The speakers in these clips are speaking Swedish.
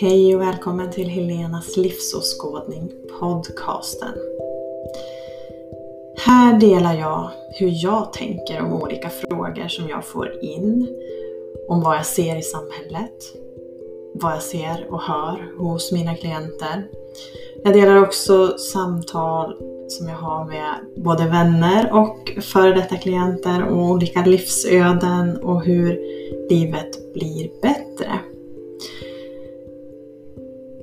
Hej och välkommen till Helenas livsåskådning podcasten. Här delar jag hur jag tänker om olika frågor som jag får in. Om vad jag ser i samhället, vad jag ser och hör hos mina klienter. Jag delar också samtal som jag har med både vänner och före detta klienter Om olika livsöden och hur livet blir bättre.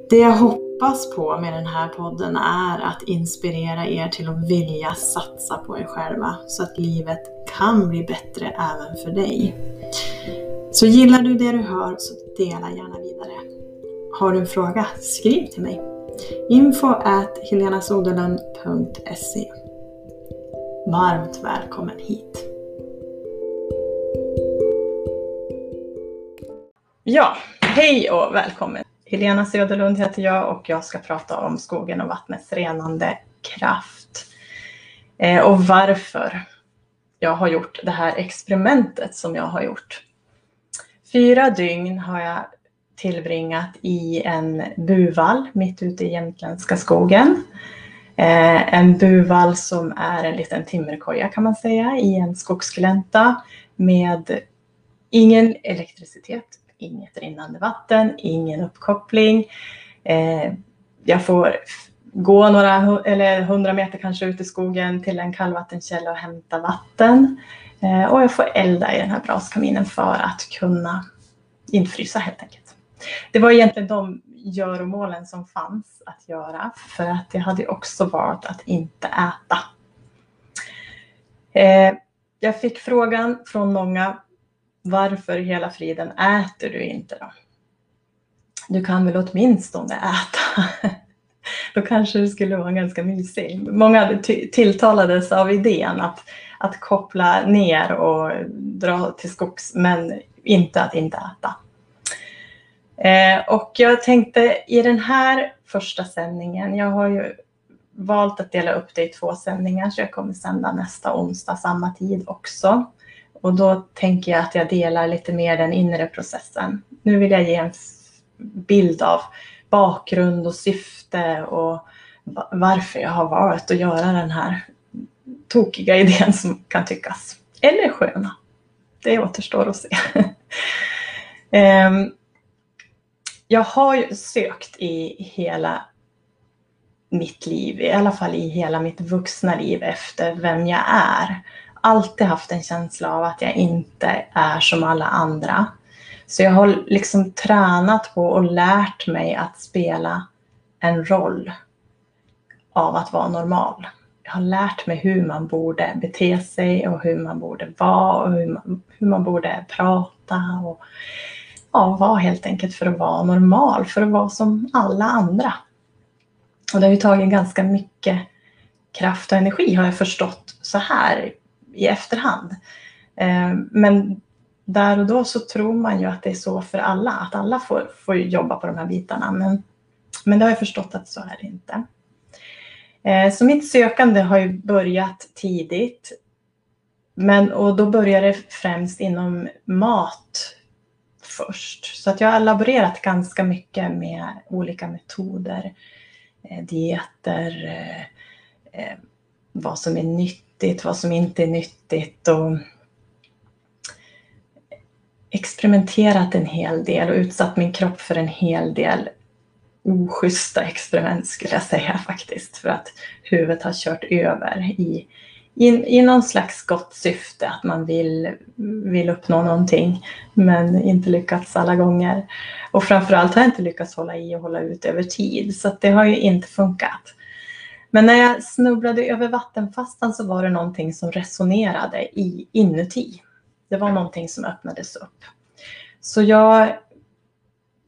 Det jag hoppas på med den här podden är att inspirera er till att vilja satsa på er själva så att livet kan bli bättre även för dig. Så gillar du det du hör så dela gärna vidare. Har du en fråga? Skriv till mig. Info at helenasoderlund.se Varmt välkommen hit! Ja, hej och välkommen! Helena Söderlund heter jag och jag ska prata om skogen och vattnets renande kraft. Eh, och varför jag har gjort det här experimentet som jag har gjort. Fyra dygn har jag tillbringat i en buvall mitt ute i jämtländska skogen. Eh, en buvall som är en liten timmerkoja kan man säga i en skogsglänta med ingen elektricitet, inget rinnande vatten, ingen uppkoppling. Eh, jag får gå några eller hundra meter kanske ut i skogen till en kallvattenkälla och hämta vatten. Eh, och jag får elda i den här braskaminen för att kunna infrysa helt enkelt. Det var egentligen de göromålen som fanns att göra för att jag hade också valt att inte äta. Eh, jag fick frågan från många varför hela friden äter du inte då? Du kan väl åtminstone äta? då kanske det skulle vara ganska mysigt. Många tilltalades av idén att, att koppla ner och dra till skogs men inte att inte äta. Eh, och jag tänkte i den här första sändningen, jag har ju valt att dela upp det i två sändningar så jag kommer sända nästa onsdag samma tid också. Och då tänker jag att jag delar lite mer den inre processen. Nu vill jag ge en bild av bakgrund och syfte och varför jag har valt att göra den här tokiga idén som kan tyckas. Eller sköna. Det återstår att se. Ehm, jag har ju sökt i hela mitt liv, i alla fall i hela mitt vuxna liv efter vem jag är. Alltid haft en känsla av att jag inte är som alla andra. Så jag har liksom tränat på och lärt mig att spela en roll av att vara normal. Jag har lärt mig hur man borde bete sig och hur man borde vara och hur man, hur man borde prata. Och ja, vara helt enkelt för att vara normal, för att vara som alla andra. Och det har ju tagit ganska mycket kraft och energi har jag förstått så här i efterhand. Eh, men där och då så tror man ju att det är så för alla, att alla får, får jobba på de här bitarna. Men, men det har jag förstått att så är det inte. Eh, så mitt sökande har ju börjat tidigt. Men, och då börjar det främst inom mat först. Så att jag har laborerat ganska mycket med olika metoder, eh, dieter, vad som är nytt nyttigt, vad som inte är nyttigt och experimenterat en hel del och utsatt min kropp för en hel del oschyssta experiment skulle jag säga faktiskt för att huvudet har kört över i i, i någon slags gott syfte, att man vill, vill uppnå någonting men inte lyckats alla gånger. Och framförallt har jag inte lyckats hålla i och hålla ut över tid så det har ju inte funkat. Men när jag snubblade över vattenfastan så var det någonting som resonerade i, inuti. Det var någonting som öppnades upp. Så jag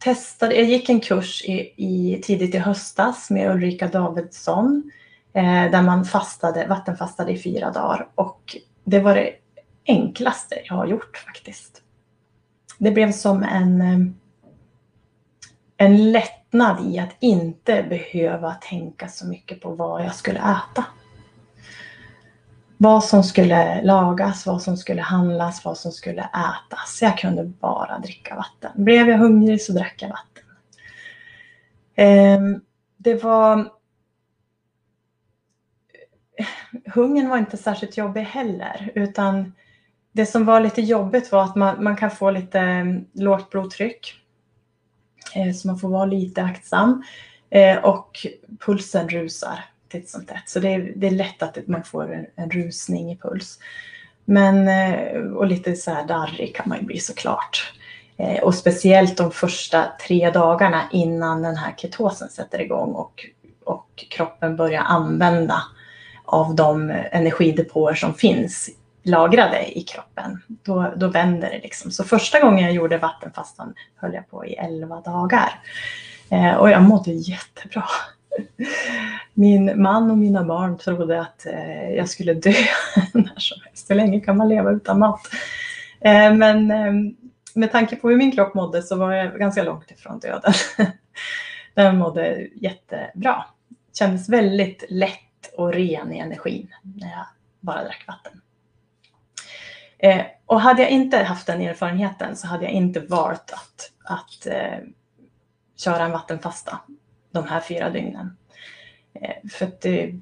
testade, jag gick en kurs i, i tidigt i höstas med Ulrika Davidsson Eh, där man fastade, vattenfastade i fyra dagar och det var det enklaste jag har gjort faktiskt. Det blev som en, eh, en lättnad i att inte behöva tänka så mycket på vad jag skulle äta. Vad som skulle lagas, vad som skulle handlas, vad som skulle ätas. Jag kunde bara dricka vatten. Blev jag hungrig så drack jag vatten. Ehm, det var... Hungern var inte särskilt jobbig heller, utan det som var lite jobbigt var att man, man kan få lite ehm, lågt blodtryck. Eh, så man får vara lite aktsam. Eh, och pulsen rusar titt som tätt. Så det är, det är lätt att man får en, en rusning i puls. Men, eh, och lite så här darrig kan man ju bli såklart. Och speciellt de första tre dagarna innan den här ketosen sätter igång och, och kroppen börjar använda av de energidepåer som finns lagrade i kroppen. Då, då vänder det liksom. Så första gången jag gjorde vattenfastan höll jag på i 11 dagar. Eh, och jag mådde jättebra. Min man och mina barn trodde att eh, jag skulle dö när som helst. Hur länge kan man leva utan mat? Eh, men eh, med tanke på hur min kropp mådde så var jag ganska långt ifrån döden. Den mådde jättebra. Kändes väldigt lätt och ren i energin när jag bara drack vatten. Eh, och hade jag inte haft den erfarenheten så hade jag inte valt att, att eh, köra en vattenfasta de här fyra dygnen. Eh, för att det,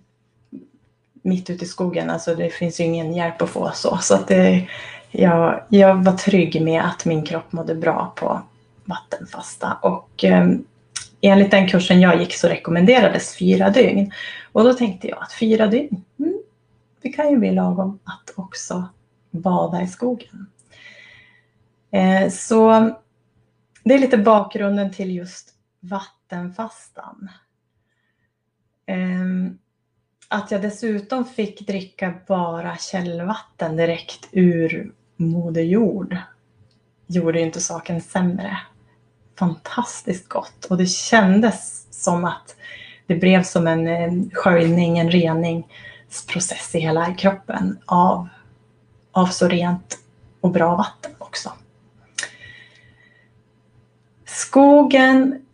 mitt ute i skogen, alltså det finns ju ingen hjälp att få så. Så att det, jag, jag var trygg med att min kropp mådde bra på vattenfasta. Och eh, enligt den kursen jag gick så rekommenderades fyra dygn. Och då tänkte jag att fyra dygn, mm, det kan ju bli lagom att också bada i skogen. Eh, så det är lite bakgrunden till just vattenfastan. Ehm, att jag dessutom fick dricka bara källvatten direkt ur Moder Jord gjorde inte saken sämre. Fantastiskt gott och det kändes som att det blev som en sköljning, en reningsprocess i hela kroppen av av så rent och bra vatten också. Skogen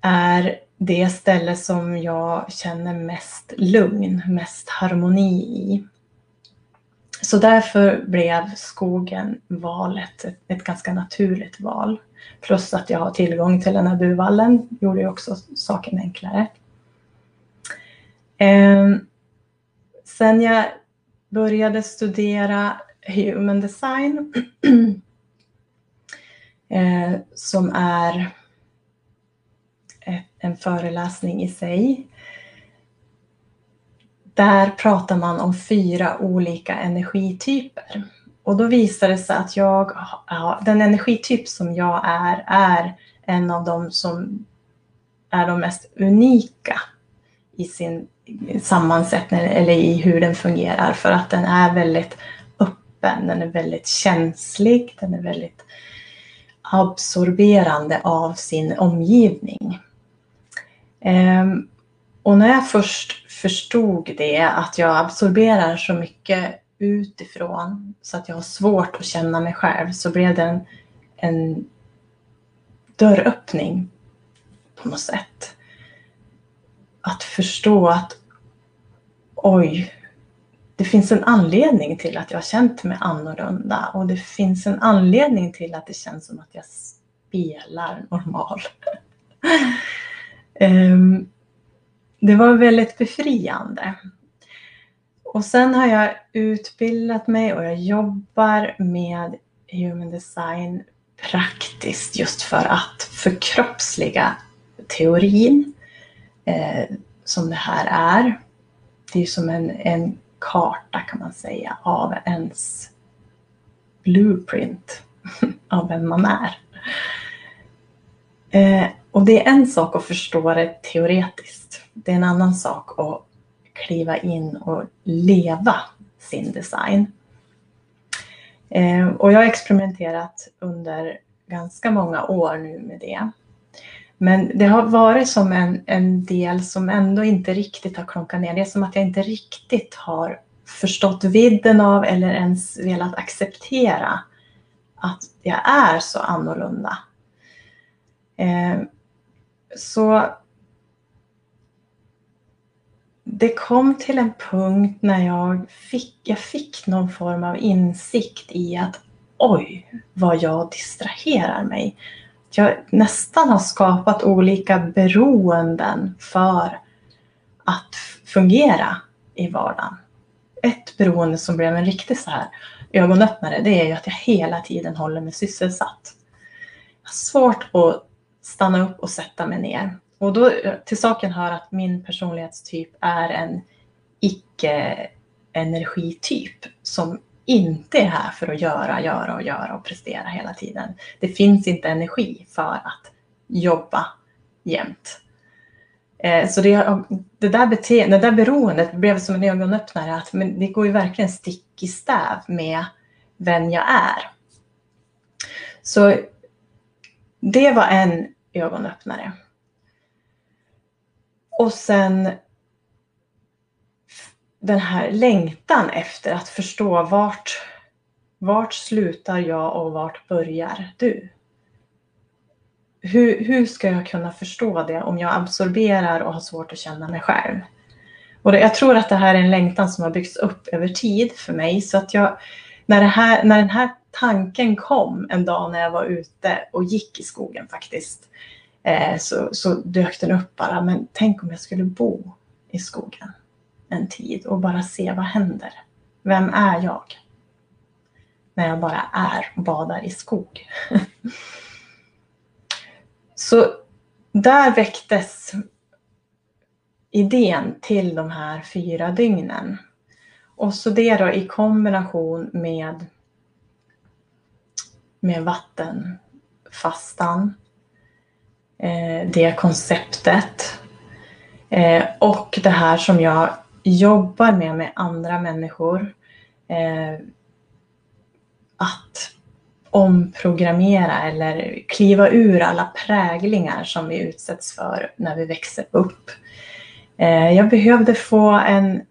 är det ställe som jag känner mest lugn, mest harmoni i. Så därför blev skogen valet ett, ett ganska naturligt val. Plus att jag har tillgång till den här buvallen gjorde ju också saken enklare. Eh, sen jag började studera Human Design eh, som är en föreläsning i sig. Där pratar man om fyra olika energityper. Och då visar det sig att jag, ja, den energityp som jag är, är en av de som är de mest unika i sin sammansättning eller i hur den fungerar för att den är väldigt kroppen. den är väldigt känslig, den är väldigt absorberande av sin omgivning. Ehm, och när jag först förstod det, att jag absorberar så mycket utifrån så att jag har svårt att känna mig själv, så blev det en, en dörröppning på något sätt. Att förstå att oj, det finns en anledning till att jag har känt mig annorlunda och det finns en anledning till att det känns som att jag spelar normal. Ehm, det var väldigt befriande. Och sen har jag utbildat mig och jag jobbar med human design praktiskt just för att förkroppsliga teorin eh, som det här är. Det är som en, en karta kan man säga av ens blueprint av vem man är. Eh, och det är en sak att förstå det teoretiskt. Det är en annan sak att kliva in och leva sin design. Eh, och jag har experimenterat under ganska många år nu med det. Men det har varit som en, en del som ändå inte riktigt har klonkat ner. Det är som att jag inte riktigt har förstått vidden av eller ens velat acceptera att jag är så annorlunda. Eh, så det kom till en punkt när jag fick, jag fick någon form av insikt i att oj, vad jag distraherar mig jag nästan har skapat olika beroenden för att fungera i vardagen. Ett beroende som blev en riktig så här ögonöppnare, det är ju att jag hela tiden håller mig sysselsatt. Jag har svårt att stanna upp och sätta mig ner. Och då till saken hör att min personlighetstyp är en icke-energityp som inte är här för att göra, göra och göra och prestera hela tiden. Det finns inte energi för att jobba jämt. Eh, så det, det, där bete, det där beroendet blev som en ögonöppnare att men det går ju verkligen stick i stäv med vem jag är. Så det var en ögonöppnare. Och sen den här längtan efter att förstå vart, vart slutar jag och vart börjar du? Hur, hur ska jag kunna förstå det om jag absorberar och har svårt att känna mig själv? Och det, jag tror att det här är en längtan som har byggts upp över tid för mig. Så att jag, när, det här, när den här tanken kom en dag när jag var ute och gick i skogen faktiskt, eh, så, så dök den upp bara. Men tänk om jag skulle bo i skogen en tid och bara se vad händer. Vem är jag? När jag bara är och badar i skog. Så där väcktes idén till de här fyra dygnen. Och så det då i kombination med, med vattenfastan, eh, det konceptet eh, och det här som jag jobbar med med andra människor. Eh, att omprogrammera eller kliva ur alla präglingar som vi utsätts för när vi växer upp. Eh, jag behövde få en,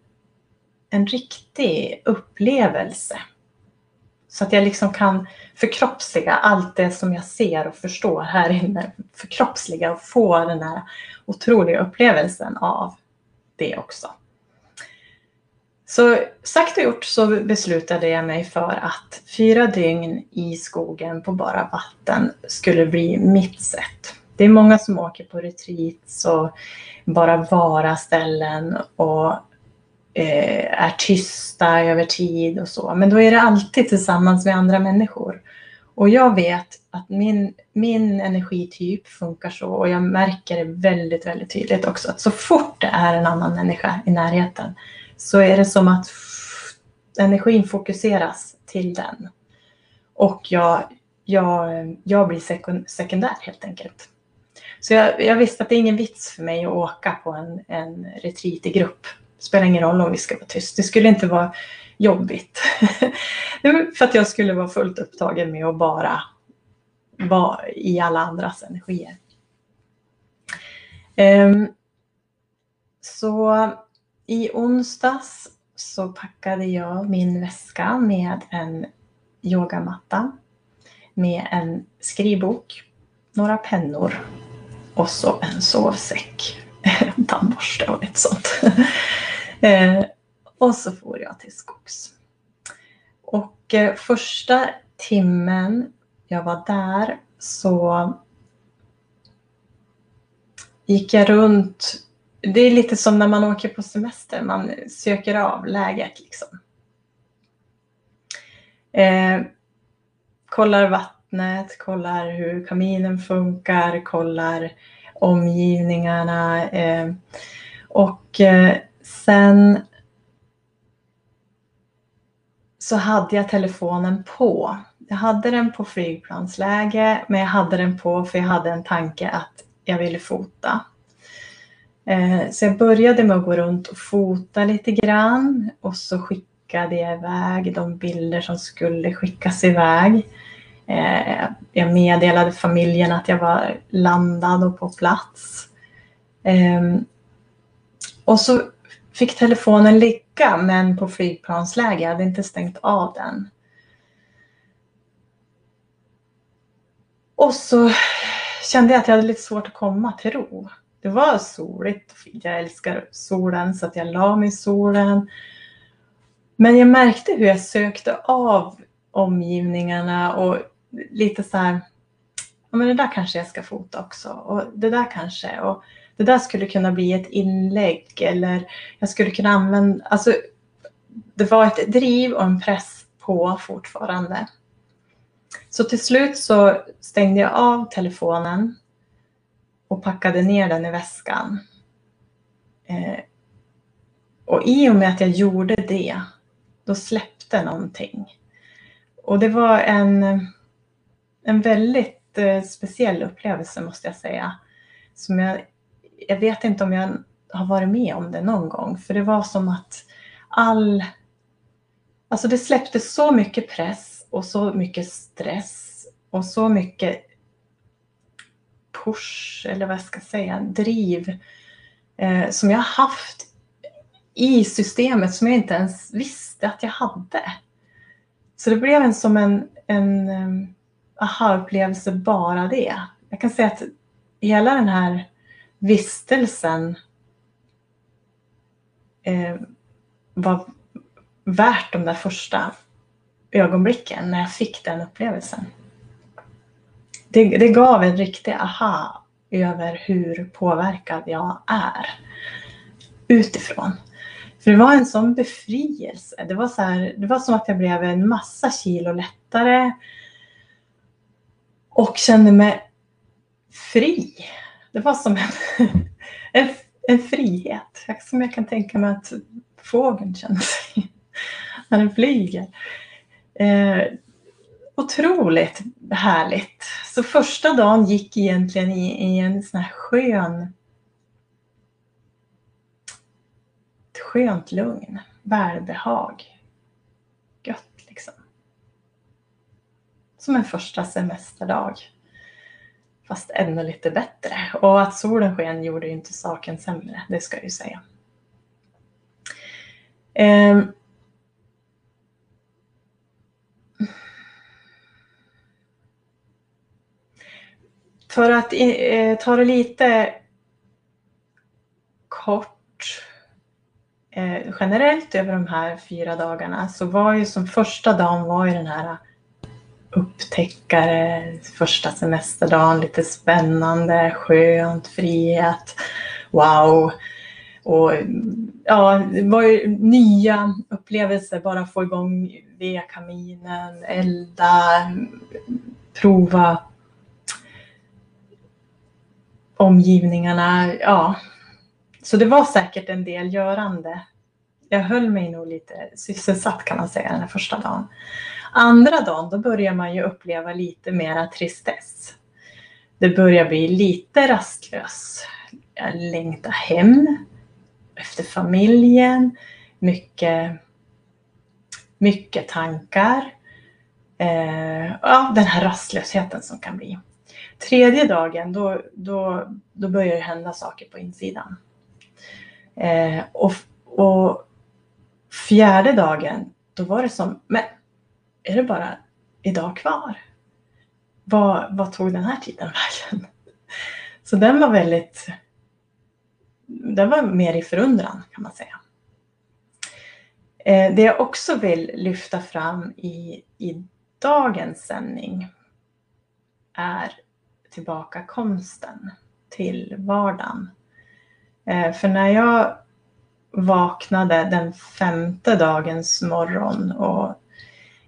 en riktig upplevelse. Så att jag liksom kan förkroppsliga allt det som jag ser och förstår här inne. Förkroppsliga och få den här otroliga upplevelsen av det också. Så sagt och gjort så beslutade jag mig för att fyra dygn i skogen på bara vatten skulle bli mitt sätt. Det är många som åker på retreats och bara vara ställen och eh, är tysta över tid och så. Men då är det alltid tillsammans med andra människor. Och jag vet att min, min energityp funkar så och jag märker det väldigt, väldigt tydligt också att så fort det är en annan människa i närheten så är det som att energin fokuseras till den. Och jag, jag, jag blir sekundär helt enkelt. Så jag, jag, visste att det är ingen vits för mig att åka på en, en retreat i grupp. Det spelar ingen roll om vi ska vara tyst. Det skulle inte vara jobbigt. för att jag skulle vara fullt upptagen med att bara vara i alla andras energier. Um, så i onsdags så packade jag min väska med en yogamatta, med en skrivbok, några pennor och så en sovsäck, en tandborste och lite sånt. Eh, och så for jag till skogs. Och eh, första timmen jag var där så gick jag runt det är lite som när man åker på semester, man söker av läget liksom. Eh, kollar vattnet, kollar hur kaminen funkar, kollar omgivningarna. Eh, och eh, sen så hade jag telefonen på. Jag hade den på flygplansläge, men jag hade den på för jag hade en tanke att jag ville fota. Eh, så jag började med att gå runt och fota lite grann och så skickade jag iväg de bilder som skulle skickas iväg. Eh, jag meddelade familjen att jag var landad och på plats. Ehm, och så fick telefonen ligga men på flygplansläge. Jag hade inte stängt av den. Och så kände jag att jag hade lite svårt att komma till ro. Det var soligt. Jag älskar solen så att jag la mig i solen. Men jag märkte hur jag sökte av omgivningarna och lite så här, ja, men det där kanske jag ska fota också. Och det där kanske. Och det där skulle kunna bli ett inlägg eller jag skulle kunna använda, alltså det var ett driv och en press på fortfarande. Så till slut så stängde jag av telefonen och packade ner den i väskan. Eh, och i och med att jag gjorde det, då släppte någonting. Och det var en, en väldigt eh, speciell upplevelse måste jag säga. Som jag, jag vet inte om jag har varit med om det någon gång. För det var som att all... Alltså det släppte så mycket press och så mycket stress och så mycket push, eller vad jag ska säga, driv eh, som jag haft i systemet som jag inte ens visste att jag hade. Så det blev en som en, en um, aha-upplevelse bara det. Jag kan säga att hela den här vistelsen eh, var värt de där första ögonblicken när jag fick den upplevelsen. Det, det gav en riktig aha över hur påverkad jag är utifrån. För det var en sån befrielse. Det var, så här, det var som att jag blev en massa kilo lättare. Och kände mig fri. Det var som en, en, en frihet. Som jag kan tänka mig att fågeln känner sig när den flyger. Eh, Otroligt härligt. Så första dagen gick egentligen i, i en sån här skön Ett skönt lugn, välbehag. Gött liksom. Som en första semesterdag. Fast ännu lite bättre. Och att solen sken gjorde ju inte saken sämre, det ska jag ju säga. Um, för att eh, ta det lite kort eh, generellt över de här fyra dagarna så var ju som första dagen var ju den här upptäckare, första semesterdagen, lite spännande, skönt, frihet, wow. Och ja, det var ju nya upplevelser, bara få igång vedkaminen, elda, prova omgivningarna, ja, så det var säkert en del görande. Jag höll mig nog lite sysselsatt kan man säga den här första dagen. Andra dagen då börjar man ju uppleva lite mera tristess. Det börjar bli lite rastlös. Jag längtar hem efter familjen. Mycket, mycket tankar. Eh, ja, den här rastlösheten som kan bli. Tredje dagen då, då, då börjar det hända saker på insidan. Eh, och, och fjärde dagen, då var det som, men är det bara idag kvar? Vad, vad tog den här tiden vägen? Så den var väldigt, den var mer i förundran kan man säga. Eh, det jag också vill lyfta fram i, i dagens sändning är tillbaka konsten till vardagen. Eh, för när jag vaknade den femte dagens morgon och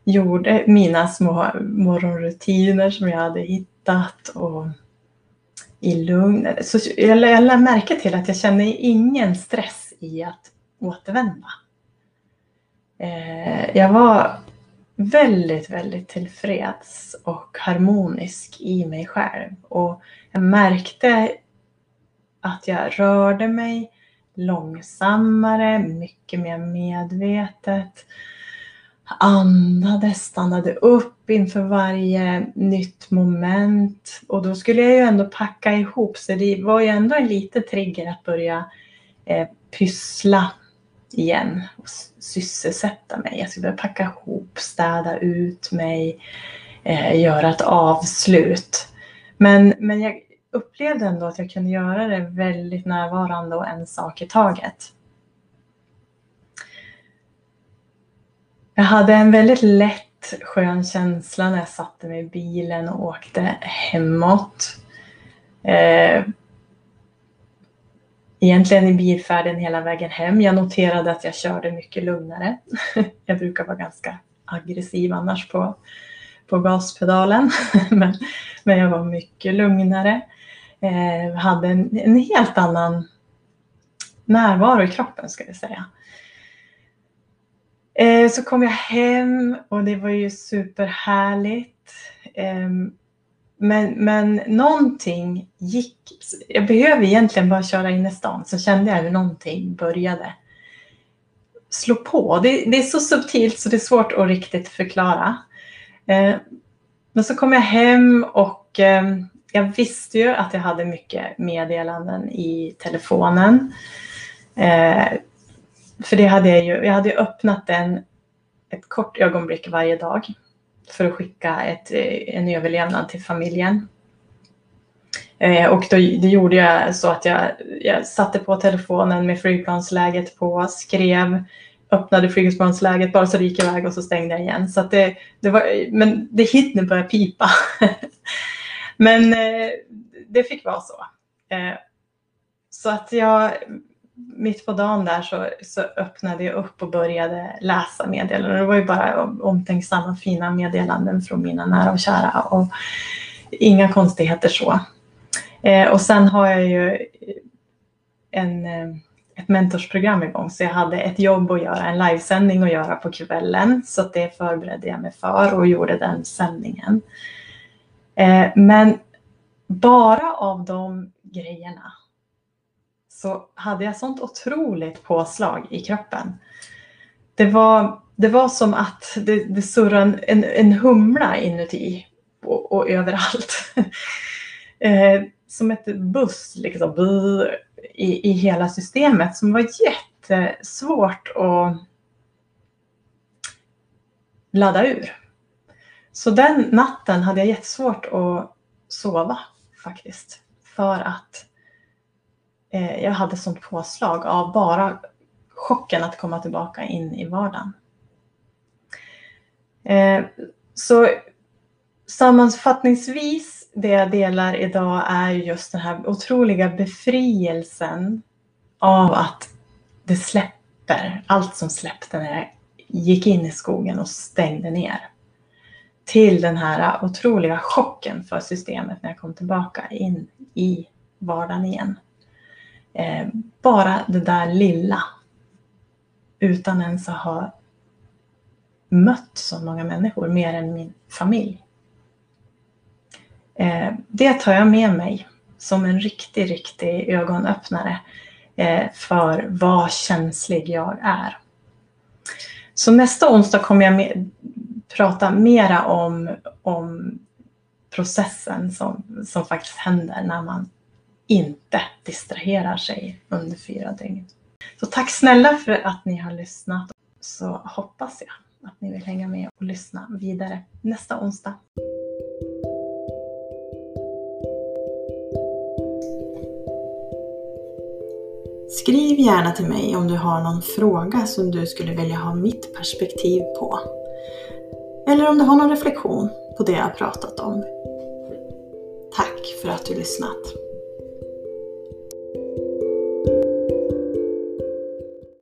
gjorde mina små morgonrutiner som jag hade hittat och i lugn. Så jag lade märke till att jag kände ingen stress i att återvända. Eh, jag var väldigt, väldigt tillfreds och harmonisk i mig själv. Och jag märkte att jag rörde mig långsammare, mycket mer medvetet. Andades, stannade upp inför varje nytt moment. Och då skulle jag ju ändå packa ihop, så det var ju ändå en liten trigger att börja eh, pyssla igen och sysselsätta mig. Jag skulle börja packa ihop, städa ut mig, eh, göra ett avslut. Men, men jag, upplevde ändå att jag kunde göra det väldigt närvarande och en sak i taget. Jag hade en väldigt lätt skön känsla när jag satte mig i bilen och åkte hemåt. Eh, egentligen i bilfärden hela vägen hem. Jag noterade att jag körde mycket lugnare. Jag brukar vara ganska aggressiv annars på, på gaspedalen. men, men jag var mycket lugnare. Eh, hade en, en helt annan närvaro i kroppen ska jag säga. Eh, så kom jag hem och det var ju superhärligt. Eh, men, men någonting gick. Jag behöver egentligen bara köra in i stan så kände jag hur någonting började slå på. Det, det är så subtilt så det är svårt att riktigt förklara. Eh, men så kom jag hem och eh, jag visste ju att jag hade mycket meddelanden i telefonen. Eh, för det hade jag ju, jag hade öppnat den ett kort ögonblick varje dag för att skicka ett, eh, en överlevnad till familjen. Eh, och då, det gjorde jag så att jag, jag satte på telefonen med flygplansläget på, skrev, öppnade flygplansläget bara så det gick iväg och så stängde jag igen. Så det, det var, men det hinner börja pipa. men eh, det fick vara så. Eh, så att jag mitt på dagen där så, så öppnade jag upp och började läsa meddelanden. Det var ju bara omtänksamma fina meddelanden från mina nära och kära och inga konstigheter så. Eh, och sen har jag ju en, eh, ett mentorsprogram igång så jag hade ett jobb att göra, en livesändning att göra på kvällen så det förberedde jag mig för och gjorde den sändningen. Eh, men bara av de grejerna så hade jag sånt otroligt påslag i kroppen. Det var, det var som att det, det surrade en, en humla inuti och, och överallt. eh, som ett buss liksom, i, i hela systemet som var jättesvårt att ladda ur. Så den natten hade jag jättesvårt att sova faktiskt. För att eh, jag hade sånt påslag av bara chocken att komma tillbaka in i vardagen. Eh, så sammanfattningsvis, det jag delar idag är just den här otroliga befrielsen av att det släpper, allt som släppte när jag gick in i skogen och stängde ner. Till den här otroliga chocken för systemet när jag kom tillbaka in i vardagen igen. Eh, bara det där lilla. Utan ens att ha mött så många människor, mer än min familj. Eh, det tar jag med mig som en riktig, riktig ögonöppnare eh, för vad känslig jag är. Så nästa onsdag kommer jag med, prata mera om, om processen som, som faktiskt händer när man inte distraherar sig under fyra dygn. Så tack snälla för att ni har lyssnat. Så hoppas jag att ni vill hänga med och lyssna vidare nästa onsdag. Skriv gärna till mig om du har någon fråga som du skulle vilja ha mitt perspektiv på. Eller om du har någon reflektion på det jag pratat om. Tack för att du lyssnat.